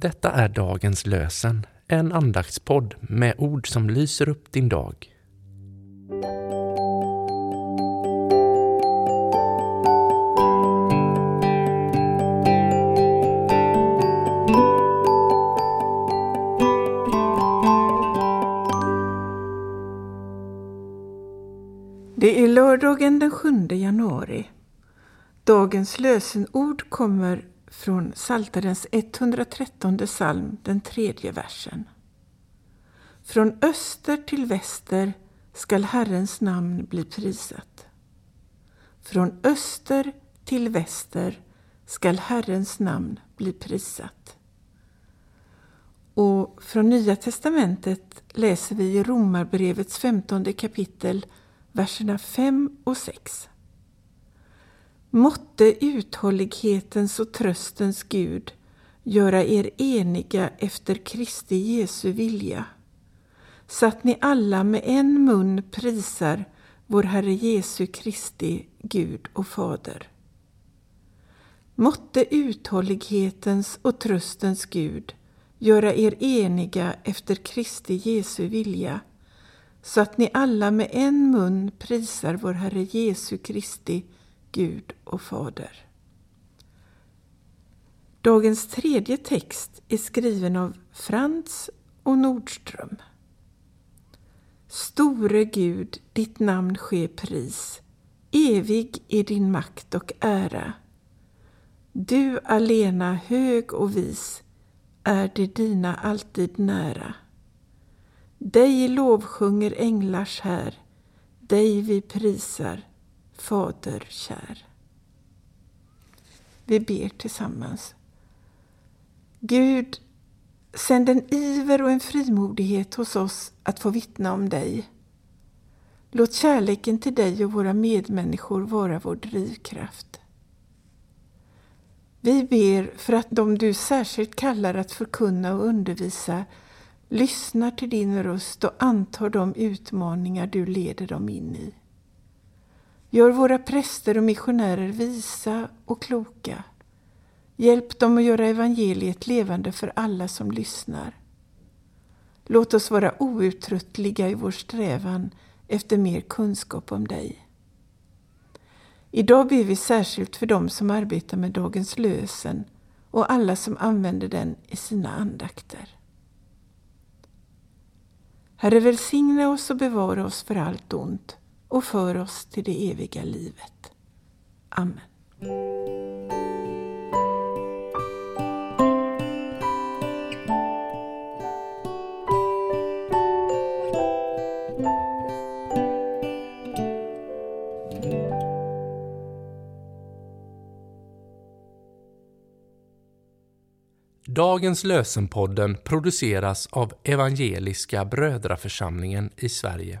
Detta är dagens lösen, en andaktspodd med ord som lyser upp din dag. Det är lördagen den 7 januari. Dagens lösenord kommer från Psaltarens 113 psalm, den tredje versen. Från öster till väster skall Herrens namn bli prisat. Från öster till väster skall Herrens namn bli prisat. Och från Nya testamentet läser vi i Romarbrevets femtonde kapitel verserna 5 och 6. Måtte uthållighetens och tröstens Gud göra er eniga efter Kristi Jesu vilja, så att ni alla med en mun prisar vår Herre Jesu Kristi Gud och Fader. Måtte uthållighetens och tröstens Gud göra er eniga efter Kristi Jesu vilja, så att ni alla med en mun prisar vår Herre Jesu Kristi Gud och Fader. Dagens tredje text är skriven av Frans och Nordström. Store Gud, ditt namn ske pris, evig är din makt och ära. Du alena hög och vis, är det dina alltid nära. Dig lovsjunger änglars här, dig vi prisar, Fader kär. Vi ber tillsammans. Gud, sänd en iver och en frimodighet hos oss att få vittna om dig. Låt kärleken till dig och våra medmänniskor vara vår drivkraft. Vi ber för att de du särskilt kallar att förkunna och undervisa lyssnar till din röst och antar de utmaningar du leder dem in i. Gör våra präster och missionärer visa och kloka. Hjälp dem att göra evangeliet levande för alla som lyssnar. Låt oss vara outtröttliga i vår strävan efter mer kunskap om dig. Idag ber vi särskilt för dem som arbetar med dagens lösen och alla som använder den i sina andakter. Herre, välsigna oss och bevara oss för allt ont och för oss till det eviga livet. Amen. Dagens lösenpodden produceras av Evangeliska Brödraförsamlingen i Sverige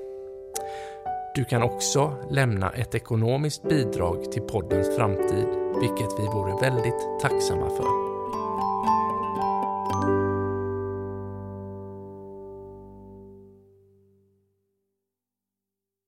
Du kan också lämna ett ekonomiskt bidrag till poddens framtid, vilket vi vore väldigt tacksamma för.